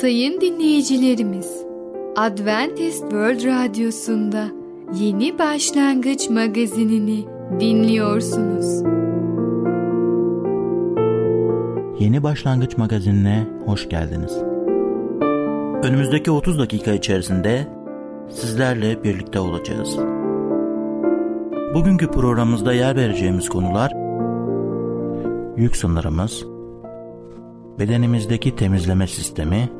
Sayın dinleyicilerimiz, Adventist World Radyosu'nda Yeni Başlangıç magazinini dinliyorsunuz. Yeni Başlangıç magazinine hoş geldiniz. Önümüzdeki 30 dakika içerisinde sizlerle birlikte olacağız. Bugünkü programımızda yer vereceğimiz konular yük sınırımız, bedenimizdeki temizleme sistemi,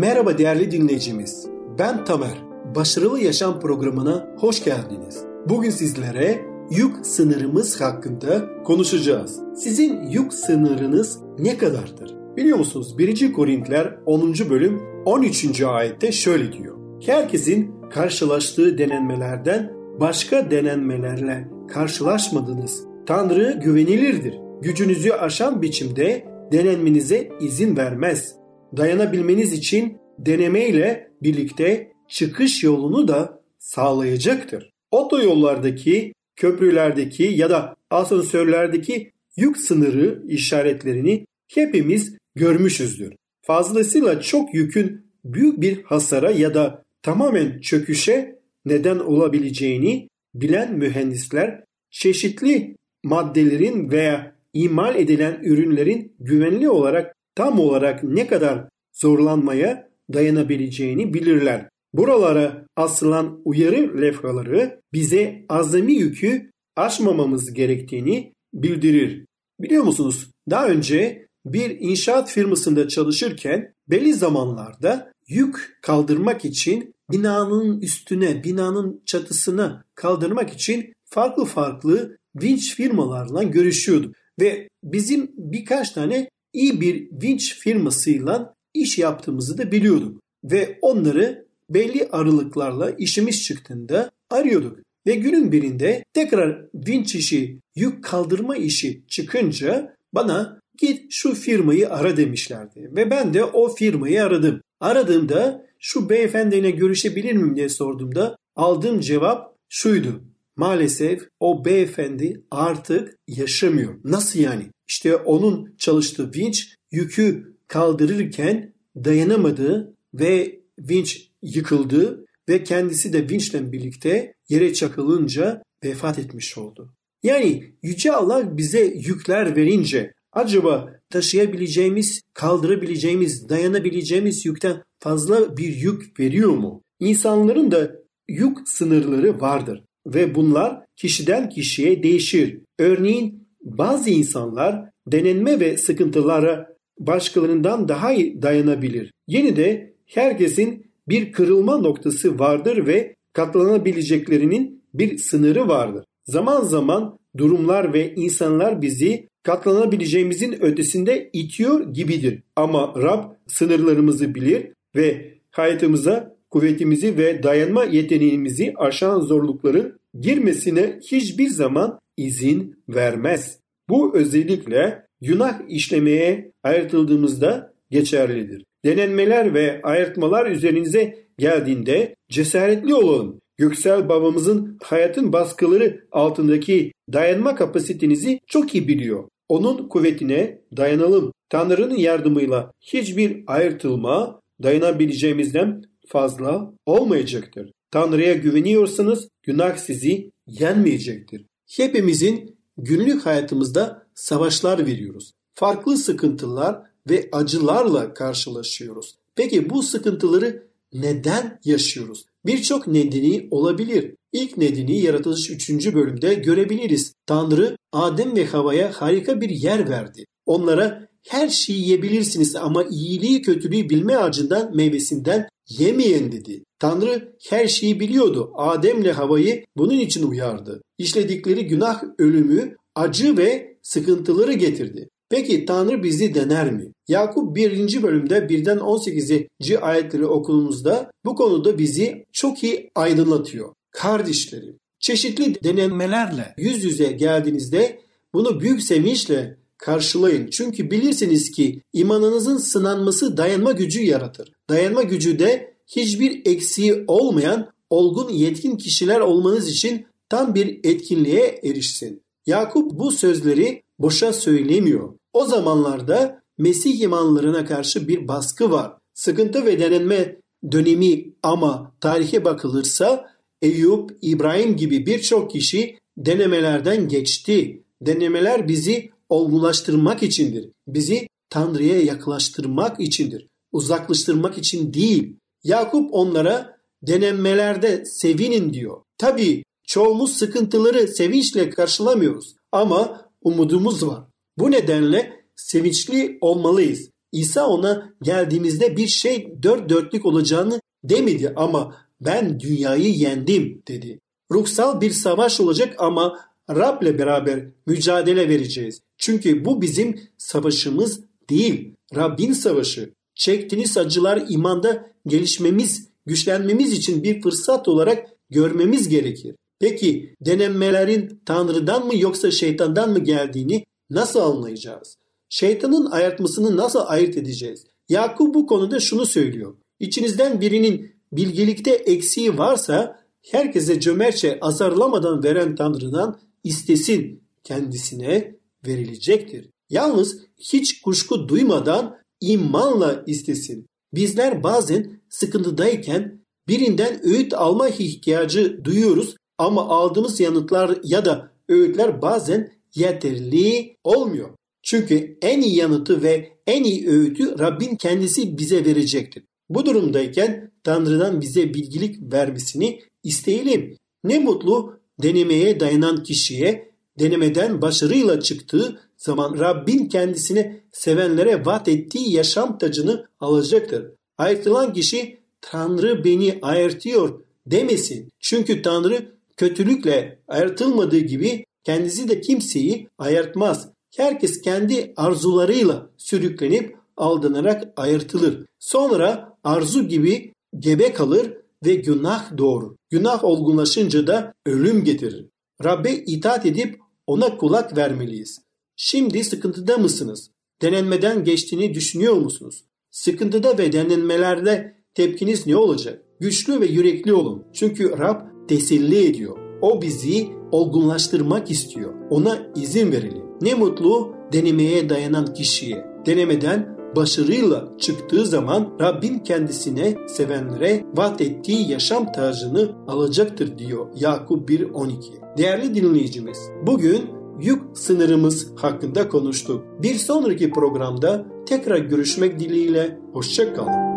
Merhaba değerli dinleyicimiz. Ben Tamer. Başarılı Yaşam programına hoş geldiniz. Bugün sizlere yük sınırımız hakkında konuşacağız. Sizin yük sınırınız ne kadardır? Biliyor musunuz 1. Korintiler 10. bölüm 13. ayette şöyle diyor. Herkesin karşılaştığı denenmelerden başka denenmelerle karşılaşmadınız. Tanrı güvenilirdir. Gücünüzü aşan biçimde denenmenize izin vermez. Dayanabilmeniz için denemeyle birlikte çıkış yolunu da sağlayacaktır. Otoyollardaki, köprülerdeki ya da asansörlerdeki yük sınırı işaretlerini hepimiz görmüşüzdür. Fazlasıyla çok yükün büyük bir hasara ya da tamamen çöküşe neden olabileceğini bilen mühendisler çeşitli maddelerin veya imal edilen ürünlerin güvenli olarak tam olarak ne kadar zorlanmaya dayanabileceğini bilirler. Buralara asılan uyarı levhaları bize azami yükü aşmamamız gerektiğini bildirir. Biliyor musunuz? Daha önce bir inşaat firmasında çalışırken belli zamanlarda yük kaldırmak için binanın üstüne, binanın çatısına kaldırmak için farklı farklı vinç firmalarla görüşüyordum. Ve bizim birkaç tane iyi bir vinç firmasıyla iş yaptığımızı da biliyorduk. Ve onları belli aralıklarla işimiz çıktığında arıyorduk. Ve günün birinde tekrar vinç işi, yük kaldırma işi çıkınca bana git şu firmayı ara demişlerdi. Ve ben de o firmayı aradım. Aradığımda şu beyefendiyle görüşebilir miyim diye sorduğumda aldığım cevap şuydu. Maalesef o beyefendi artık yaşamıyor. Nasıl yani? İşte onun çalıştığı vinç yükü kaldırırken dayanamadı ve vinç yıkıldı ve kendisi de vinçle birlikte yere çakılınca vefat etmiş oldu. Yani Yüce Allah bize yükler verince acaba taşıyabileceğimiz, kaldırabileceğimiz, dayanabileceğimiz yükten fazla bir yük veriyor mu? İnsanların da yük sınırları vardır ve bunlar kişiden kişiye değişir. Örneğin bazı insanlar denenme ve sıkıntılara başkalarından daha iyi dayanabilir. Yine de herkesin bir kırılma noktası vardır ve katlanabileceklerinin bir sınırı vardır. Zaman zaman durumlar ve insanlar bizi katlanabileceğimizin ötesinde itiyor gibidir. Ama Rab sınırlarımızı bilir ve hayatımıza kuvvetimizi ve dayanma yeteneğimizi aşan zorlukların girmesine hiçbir zaman izin vermez. Bu özellikle günah işlemeye ayrıldığımızda geçerlidir. Denenmeler ve ayırtmalar üzerinize geldiğinde cesaretli olalım. Göksel babamızın hayatın baskıları altındaki dayanma kapasitenizi çok iyi biliyor. Onun kuvvetine dayanalım. Tanrı'nın yardımıyla hiçbir ayırtılma dayanabileceğimizden fazla olmayacaktır. Tanrı'ya güveniyorsanız günah sizi yenmeyecektir. Hepimizin günlük hayatımızda savaşlar veriyoruz. Farklı sıkıntılar ve acılarla karşılaşıyoruz. Peki bu sıkıntıları neden yaşıyoruz? Birçok nedeni olabilir. İlk nedeni yaratılış 3. bölümde görebiliriz. Tanrı Adem ve Hava'ya harika bir yer verdi. Onlara her şeyi yiyebilirsiniz ama iyiliği kötülüğü bilme ağacından meyvesinden yemeyin dedi. Tanrı her şeyi biliyordu. Adem'le Hava'yı bunun için uyardı. İşledikleri günah ölümü, acı ve sıkıntıları getirdi. Peki Tanrı bizi dener mi? Yakup 1. bölümde 1'den 18. ayetleri okulumuzda bu konuda bizi çok iyi aydınlatıyor. Kardeşlerim, çeşitli denemelerle yüz yüze geldiğinizde bunu büyük sevinçle karşılayın. Çünkü bilirsiniz ki imanınızın sınanması dayanma gücü yaratır. Dayanma gücü de hiçbir eksiği olmayan olgun yetkin kişiler olmanız için tam bir etkinliğe erişsin. Yakup bu sözleri boşa söylemiyor. O zamanlarda Mesih imanlarına karşı bir baskı var. Sıkıntı ve denenme dönemi ama tarihe bakılırsa Eyüp, İbrahim gibi birçok kişi denemelerden geçti. Denemeler bizi olgulaştırmak içindir. Bizi Tanrı'ya yaklaştırmak içindir. Uzaklaştırmak için değil. Yakup onlara denemelerde sevinin diyor. Tabii çoğumuz sıkıntıları sevinçle karşılamıyoruz ama umudumuz var. Bu nedenle sevinçli olmalıyız. İsa ona geldiğimizde bir şey dört dörtlük olacağını demedi ama ben dünyayı yendim dedi. Ruhsal bir savaş olacak ama Rab'le beraber mücadele vereceğiz. Çünkü bu bizim savaşımız değil. Rabbin savaşı. Çektiğiniz acılar imanda gelişmemiz, güçlenmemiz için bir fırsat olarak görmemiz gerekir. Peki denemelerin Tanrı'dan mı yoksa şeytandan mı geldiğini nasıl anlayacağız? Şeytanın ayartmasını nasıl ayırt edeceğiz? Yakup bu konuda şunu söylüyor. İçinizden birinin bilgelikte eksiği varsa herkese cömertçe azarlamadan veren Tanrı'dan istesin kendisine verilecektir. Yalnız hiç kuşku duymadan imanla istesin. Bizler bazen sıkıntıdayken birinden öğüt alma ihtiyacı duyuyoruz ama aldığımız yanıtlar ya da öğütler bazen yeterli olmuyor. Çünkü en iyi yanıtı ve en iyi öğütü Rabbin kendisi bize verecektir. Bu durumdayken Tanrı'dan bize bilgilik vermesini isteyelim. Ne mutlu denemeye dayanan kişiye denemeden başarıyla çıktığı zaman Rabbin kendisine sevenlere vaat ettiği yaşam tacını alacaktır. Ayrılan kişi Tanrı beni ayırtıyor demesin. Çünkü Tanrı kötülükle ayırtılmadığı gibi kendisi de kimseyi ayırtmaz. Herkes kendi arzularıyla sürüklenip aldanarak ayırtılır. Sonra arzu gibi gebe kalır ve günah doğurur. Günah olgunlaşınca da ölüm getirir. Rabbe itaat edip ona kulak vermeliyiz. Şimdi sıkıntıda mısınız? Denenmeden geçtiğini düşünüyor musunuz? Sıkıntıda ve denenmelerde tepkiniz ne olacak? Güçlü ve yürekli olun. Çünkü Rab teselli ediyor. O bizi olgunlaştırmak istiyor. Ona izin verelim. Ne mutlu denemeye dayanan kişiye. Denemeden başarıyla çıktığı zaman Rabbim kendisine sevenlere vaat ettiği yaşam tacını alacaktır diyor Yakup 1.12. Değerli dinleyicimiz, bugün yük sınırımız hakkında konuştuk. Bir sonraki programda tekrar görüşmek dileğiyle hoşçakalın.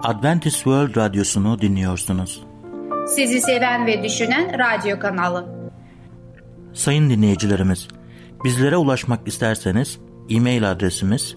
Adventist World Radyosu'nu dinliyorsunuz. Sizi seven ve düşünen radyo kanalı. Sayın dinleyicilerimiz, bizlere ulaşmak isterseniz e-mail adresimiz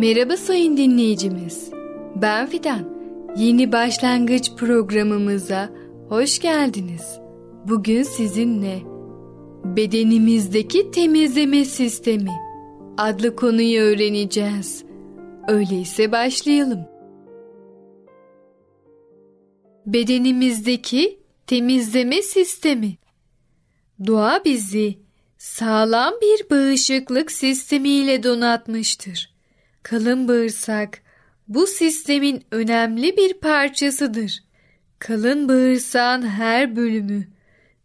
Merhaba sayın dinleyicimiz. Ben Fidan. Yeni başlangıç programımıza hoş geldiniz. Bugün sizinle bedenimizdeki temizleme sistemi adlı konuyu öğreneceğiz. Öyleyse başlayalım. Bedenimizdeki temizleme sistemi. Doğa bizi sağlam bir bağışıklık sistemiyle donatmıştır. Kalın bağırsak bu sistemin önemli bir parçasıdır. Kalın bağırsağın her bölümü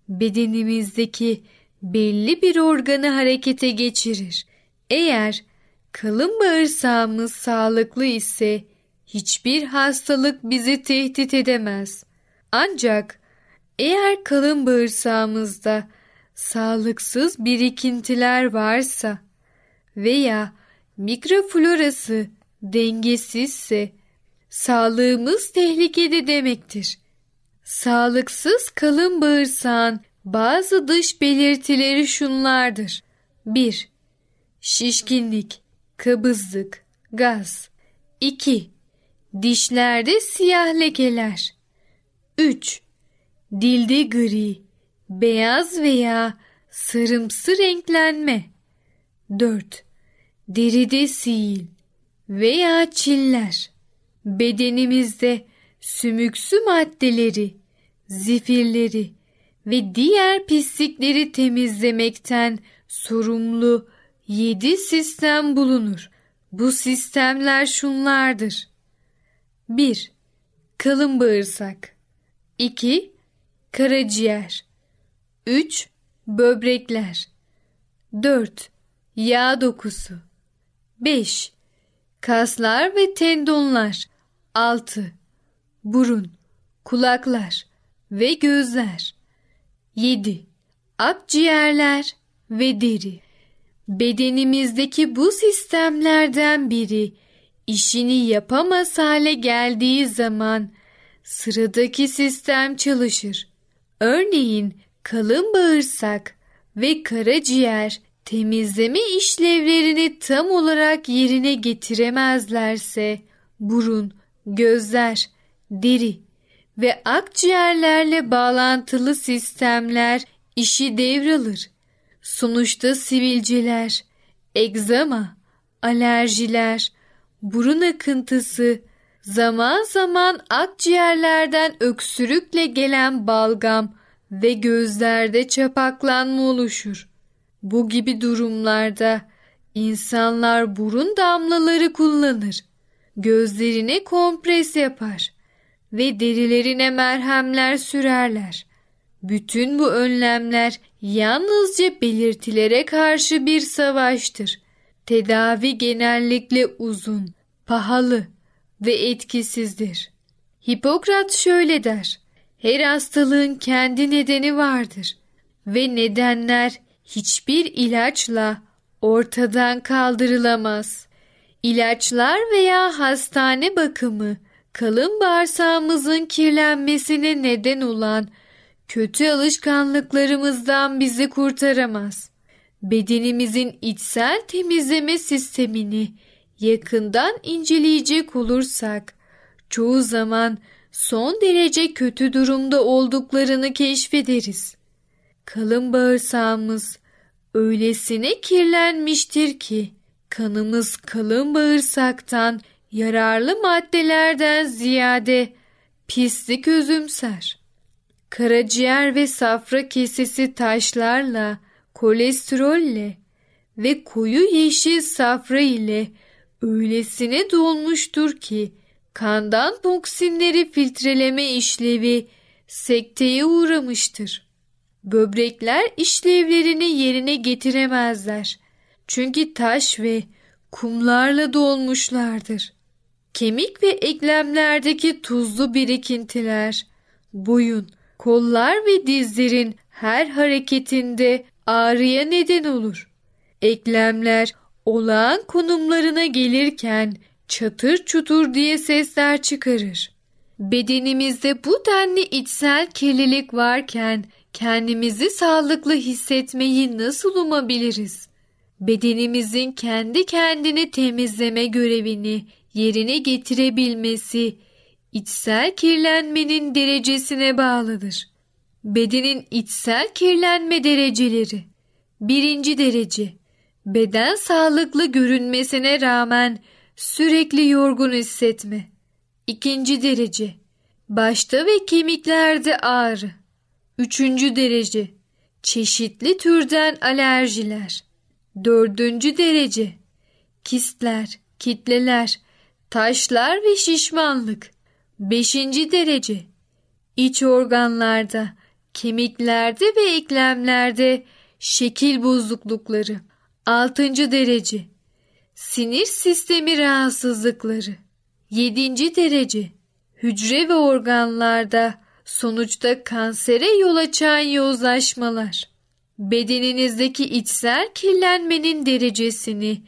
bedenimizdeki belli bir organı harekete geçirir. Eğer kalın bağırsağımız sağlıklı ise hiçbir hastalık bizi tehdit edemez. Ancak eğer kalın bağırsağımızda sağlıksız birikintiler varsa veya mikroflorası dengesizse sağlığımız tehlikede demektir. Sağlıksız kalın bağırsağın bazı dış belirtileri şunlardır. 1. Şişkinlik, kabızlık, gaz. 2. Dişlerde siyah lekeler. 3. Dilde gri, beyaz veya sarımsı renklenme. 4. Deride sil veya çiller. Bedenimizde sümüksü maddeleri, zifirleri ve diğer pislikleri temizlemekten sorumlu yedi sistem bulunur. Bu sistemler şunlardır. 1. Kalın bağırsak 2. Karaciğer 3. Böbrekler 4. Yağ dokusu 5. Kaslar ve tendonlar 6. Burun, kulaklar ve gözler 7. Akciğerler ve deri Bedenimizdeki bu sistemlerden biri işini yapamaz hale geldiği zaman sıradaki sistem çalışır. Örneğin kalın bağırsak ve karaciğer temizleme işlevlerini tam olarak yerine getiremezlerse burun, gözler, deri ve akciğerlerle bağlantılı sistemler işi devralır. Sonuçta sivilceler, egzama, alerjiler, burun akıntısı, zaman zaman akciğerlerden öksürükle gelen balgam ve gözlerde çapaklanma oluşur. Bu gibi durumlarda insanlar burun damlaları kullanır. Gözlerine kompres yapar ve derilerine merhemler sürerler. Bütün bu önlemler yalnızca belirtilere karşı bir savaştır. Tedavi genellikle uzun, pahalı ve etkisizdir. Hipokrat şöyle der. Her hastalığın kendi nedeni vardır ve nedenler hiçbir ilaçla ortadan kaldırılamaz. İlaçlar veya hastane bakımı kalın bağırsağımızın kirlenmesine neden olan kötü alışkanlıklarımızdan bizi kurtaramaz. Bedenimizin içsel temizleme sistemini yakından inceleyecek olursak çoğu zaman son derece kötü durumda olduklarını keşfederiz. Kalın bağırsağımız öylesine kirlenmiştir ki kanımız kalın bağırsaktan yararlı maddelerden ziyade pislik özümser. Karaciğer ve safra kesesi taşlarla, kolesterolle ve koyu yeşil safra ile öylesine dolmuştur ki kandan toksinleri filtreleme işlevi sekteye uğramıştır. Böbrekler işlevlerini yerine getiremezler. Çünkü taş ve kumlarla dolmuşlardır. Kemik ve eklemlerdeki tuzlu birikintiler, boyun, kollar ve dizlerin her hareketinde ağrıya neden olur. Eklemler olağan konumlarına gelirken çatır çutur diye sesler çıkarır. Bedenimizde bu denli içsel kirlilik varken kendimizi sağlıklı hissetmeyi nasıl umabiliriz? Bedenimizin kendi kendini temizleme görevini yerine getirebilmesi içsel kirlenmenin derecesine bağlıdır. Bedenin içsel kirlenme dereceleri Birinci derece Beden sağlıklı görünmesine rağmen sürekli yorgun hissetme. İkinci derece, başta ve kemiklerde ağrı. Üçüncü derece, çeşitli türden alerjiler. Dördüncü derece, kistler, kitleler, taşlar ve şişmanlık. Beşinci derece, iç organlarda, kemiklerde ve eklemlerde şekil bozuklukları. Altıncı derece, sinir sistemi rahatsızlıkları. Yedinci derece, hücre ve organlarda sonuçta kansere yol açan yozlaşmalar. Bedeninizdeki içsel kirlenmenin derecesini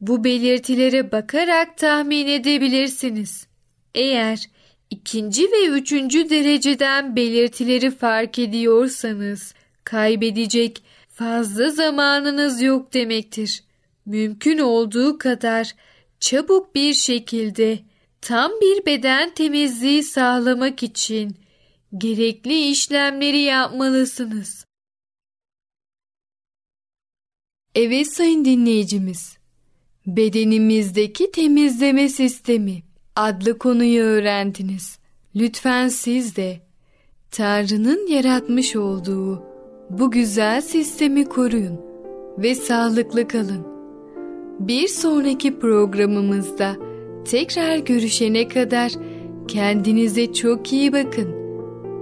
bu belirtilere bakarak tahmin edebilirsiniz. Eğer ikinci ve üçüncü dereceden belirtileri fark ediyorsanız kaybedecek fazla zamanınız yok demektir. Mümkün olduğu kadar çabuk bir şekilde tam bir beden temizliği sağlamak için gerekli işlemleri yapmalısınız. Evet sayın dinleyicimiz. Bedenimizdeki temizleme sistemi adlı konuyu öğrendiniz. Lütfen siz de Tanrı'nın yaratmış olduğu bu güzel sistemi koruyun ve sağlıklı kalın. Bir sonraki programımızda tekrar görüşene kadar kendinize çok iyi bakın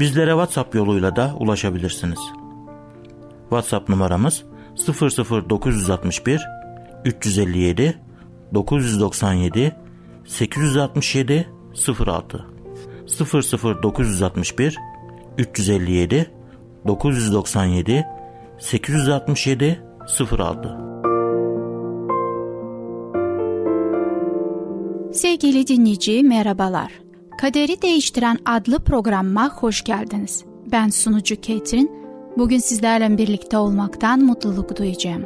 Bizlere WhatsApp yoluyla da ulaşabilirsiniz. WhatsApp numaramız 00961 357 997 867 06 00961 357 997 867 06 Sevgili dinleyici merhabalar. Kaderi Değiştiren adlı programıma hoş geldiniz. Ben sunucu Ketrin. Bugün sizlerle birlikte olmaktan mutluluk duyacağım.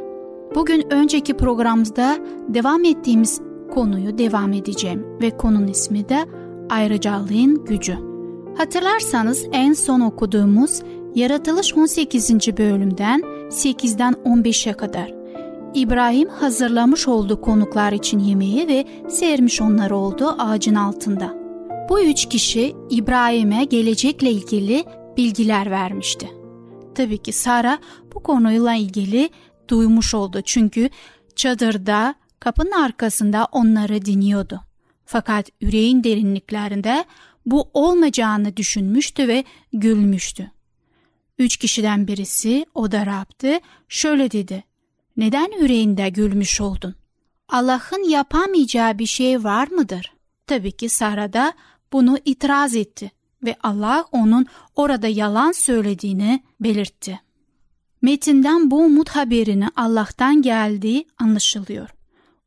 Bugün önceki programımızda devam ettiğimiz konuyu devam edeceğim ve konunun ismi de ayrıcalığın gücü. Hatırlarsanız en son okuduğumuz Yaratılış 18. bölümden 8'den 15'e kadar İbrahim hazırlamış olduğu konuklar için yemeği ve sermiş onları olduğu ağacın altında. Bu üç kişi İbrahim'e gelecekle ilgili bilgiler vermişti. Tabii ki Sara bu konuyla ilgili duymuş oldu çünkü çadırda kapının arkasında onları dinliyordu. Fakat yüreğin derinliklerinde bu olmayacağını düşünmüştü ve gülmüştü. Üç kişiden birisi o da Rab'dı şöyle dedi. Neden yüreğinde gülmüş oldun? Allah'ın yapamayacağı bir şey var mıdır? Tabii ki Sara da bunu itiraz etti ve Allah onun orada yalan söylediğini belirtti. Metinden bu umut haberini Allah'tan geldiği anlaşılıyor.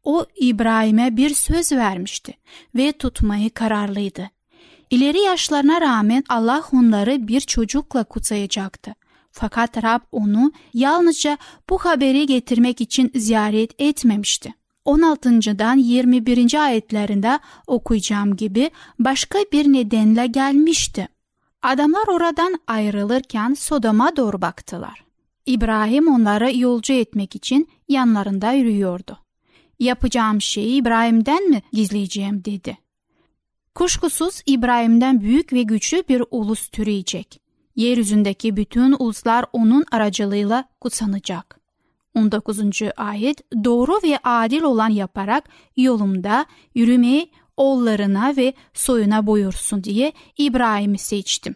O İbrahim'e bir söz vermişti ve tutmayı kararlıydı. İleri yaşlarına rağmen Allah onları bir çocukla kutsayacaktı. Fakat Rab onu yalnızca bu haberi getirmek için ziyaret etmemişti. 16.dan 21. ayetlerinde okuyacağım gibi başka bir nedenle gelmişti. Adamlar oradan ayrılırken Sodom'a doğru baktılar. İbrahim onları yolcu etmek için yanlarında yürüyordu. Yapacağım şeyi İbrahim'den mi gizleyeceğim dedi. Kuşkusuz İbrahim'den büyük ve güçlü bir ulus türeyecek. Yeryüzündeki bütün uluslar onun aracılığıyla kutsanacak. 19. ayet doğru ve adil olan yaparak yolumda yürümeyi oğullarına ve soyuna buyursun diye İbrahim'i seçtim.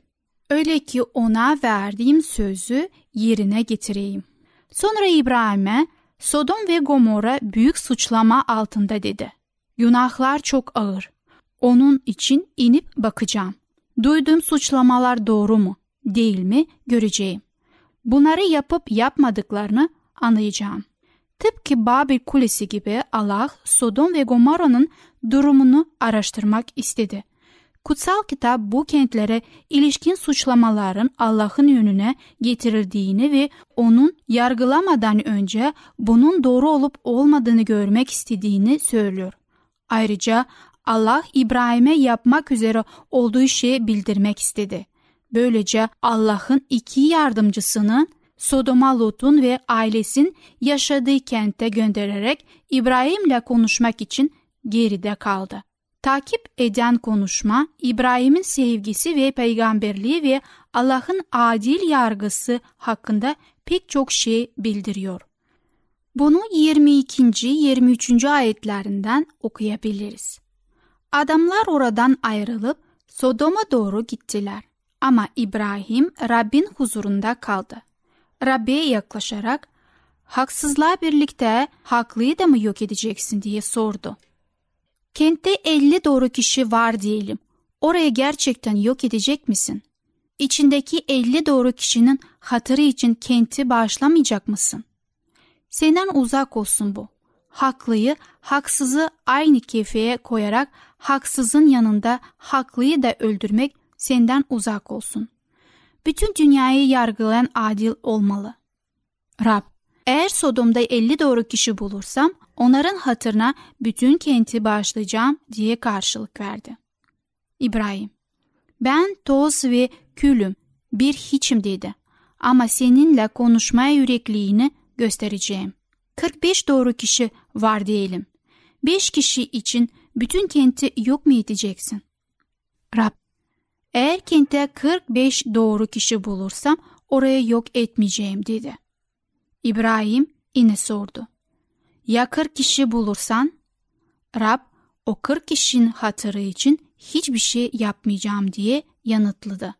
Öyle ki ona verdiğim sözü yerine getireyim. Sonra İbrahim'e Sodom ve Gomorra büyük suçlama altında dedi. Günahlar çok ağır. Onun için inip bakacağım. Duyduğum suçlamalar doğru mu, değil mi göreceğim. Bunları yapıp yapmadıklarını anlayacağım. Tıpkı Babil Kulesi gibi Allah Sodom ve Gomorra'nın durumunu araştırmak istedi. Kutsal kitap bu kentlere ilişkin suçlamaların Allah'ın yönüne getirildiğini ve onun yargılamadan önce bunun doğru olup olmadığını görmek istediğini söylüyor. Ayrıca Allah İbrahim'e yapmak üzere olduğu şeyi bildirmek istedi. Böylece Allah'ın iki yardımcısını Sodoma Lut'un ve ailesin yaşadığı kente göndererek İbrahim'le konuşmak için geride kaldı. Takip eden konuşma İbrahim'in sevgisi ve peygamberliği ve Allah'ın adil yargısı hakkında pek çok şey bildiriyor. Bunu 22. 23. ayetlerinden okuyabiliriz. Adamlar oradan ayrılıp Sodom'a doğru gittiler. Ama İbrahim Rabbin huzurunda kaldı. Rabbi'ye yaklaşarak haksızlığa birlikte haklıyı da mı yok edeceksin diye sordu. Kentte 50 doğru kişi var diyelim. Oraya gerçekten yok edecek misin? İçindeki 50 doğru kişinin hatırı için kenti bağışlamayacak mısın? Senden uzak olsun bu. Haklıyı, haksızı aynı kefeye koyarak haksızın yanında haklıyı da öldürmek senden uzak olsun. Bütün dünyayı yargılayan adil olmalı. Rab, eğer Sodom'da 50 doğru kişi bulursam onların hatırına bütün kenti bağışlayacağım diye karşılık verdi. İbrahim, ben toz ve külüm, bir hiçim dedi. Ama seninle konuşmaya yürekliğini göstereceğim. 45 doğru kişi var diyelim. 5 kişi için bütün kenti yok mu edeceksin? Rab, eğer kente 45 doğru kişi bulursam oraya yok etmeyeceğim dedi. İbrahim yine sordu. Ya 40 kişi bulursan? Rab o 40 kişinin hatırı için hiçbir şey yapmayacağım diye yanıtladı.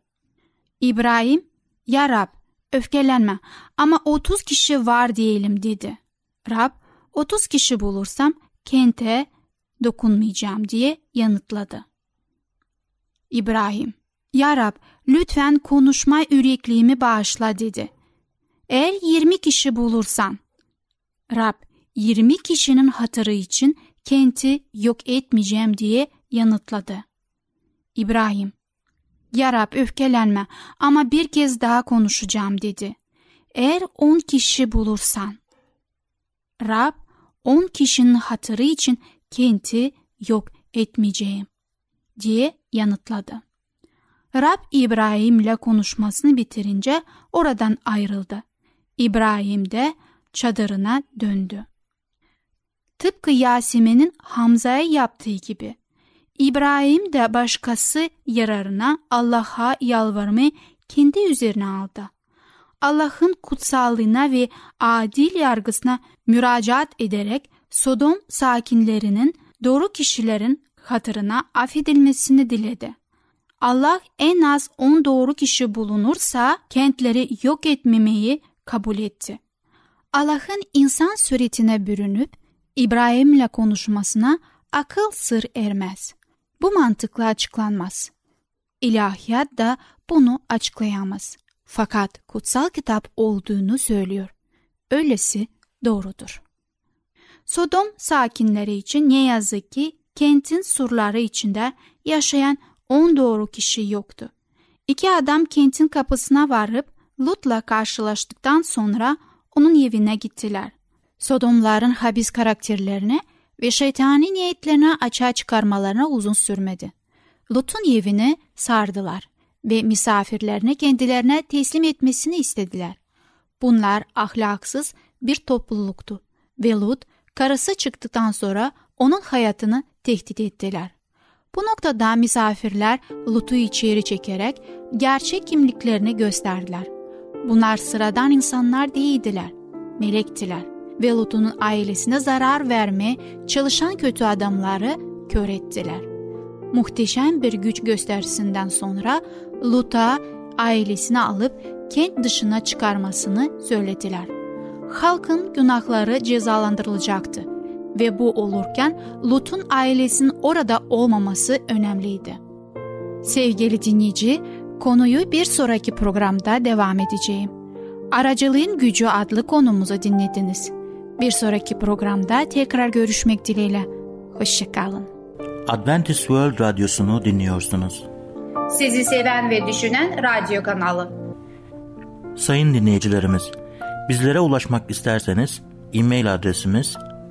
İbrahim, ya Rab öfkelenme ama 30 kişi var diyelim dedi. Rab 30 kişi bulursam kente dokunmayacağım diye yanıtladı. İbrahim, Ya Rab lütfen konuşma yürekliğimi bağışla dedi. Eğer 20 kişi bulursan, Rab 20 kişinin hatırı için kenti yok etmeyeceğim diye yanıtladı. İbrahim, Ya Rab öfkelenme ama bir kez daha konuşacağım dedi. Eğer 10 kişi bulursan, Rab 10 kişinin hatırı için kenti yok etmeyeceğim diye yanıtladı. Rab İbrahim'le konuşmasını bitirince oradan ayrıldı. İbrahim de çadırına döndü. Tıpkı Yasemin'in Hamza'ya yaptığı gibi İbrahim de başkası yararına Allah'a yalvarmayı kendi üzerine aldı. Allah'ın kutsallığına ve adil yargısına müracaat ederek Sodom sakinlerinin doğru kişilerin hatırına affedilmesini diledi. Allah en az on doğru kişi bulunursa kentleri yok etmemeyi kabul etti. Allah'ın insan suretine bürünüp İbrahim'le konuşmasına akıl sır ermez. Bu mantıkla açıklanmaz. İlahiyat da bunu açıklayamaz. Fakat kutsal kitap olduğunu söylüyor. Öylesi doğrudur. Sodom sakinleri için ne yazık ki kentin surları içinde yaşayan on doğru kişi yoktu. İki adam kentin kapısına varıp Lut'la karşılaştıktan sonra onun evine gittiler. Sodomların habis karakterlerini ve şeytani niyetlerini açığa çıkarmalarına uzun sürmedi. Lut'un evini sardılar ve misafirlerini kendilerine teslim etmesini istediler. Bunlar ahlaksız bir topluluktu ve Lut karısı çıktıktan sonra onun hayatını tehdit ettiler. Bu noktada misafirler Lut'u içeri çekerek gerçek kimliklerini gösterdiler. Bunlar sıradan insanlar değildiler, melektiler ve Lut'un ailesine zarar verme çalışan kötü adamları kör ettiler. Muhteşem bir güç gösterisinden sonra Lut'a ailesini alıp kent dışına çıkarmasını söylediler. Halkın günahları cezalandırılacaktı ve bu olurken Lut'un ailesinin orada olmaması önemliydi. Sevgili dinleyici, konuyu bir sonraki programda devam edeceğim. Aracılığın Gücü adlı konumuzu dinlediniz. Bir sonraki programda tekrar görüşmek dileğiyle. Hoşçakalın. Adventist World Radyosu'nu dinliyorsunuz. Sizi seven ve düşünen radyo kanalı. Sayın dinleyicilerimiz, bizlere ulaşmak isterseniz e-mail adresimiz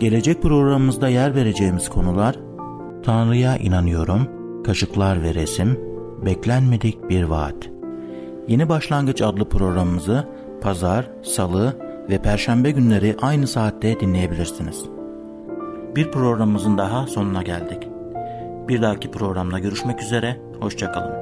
Gelecek programımızda yer vereceğimiz konular Tanrı'ya inanıyorum, kaşıklar ve resim, beklenmedik bir vaat. Yeni Başlangıç adlı programımızı pazar, salı ve perşembe günleri aynı saatte dinleyebilirsiniz. Bir programımızın daha sonuna geldik. Bir dahaki programda görüşmek üzere, hoşçakalın.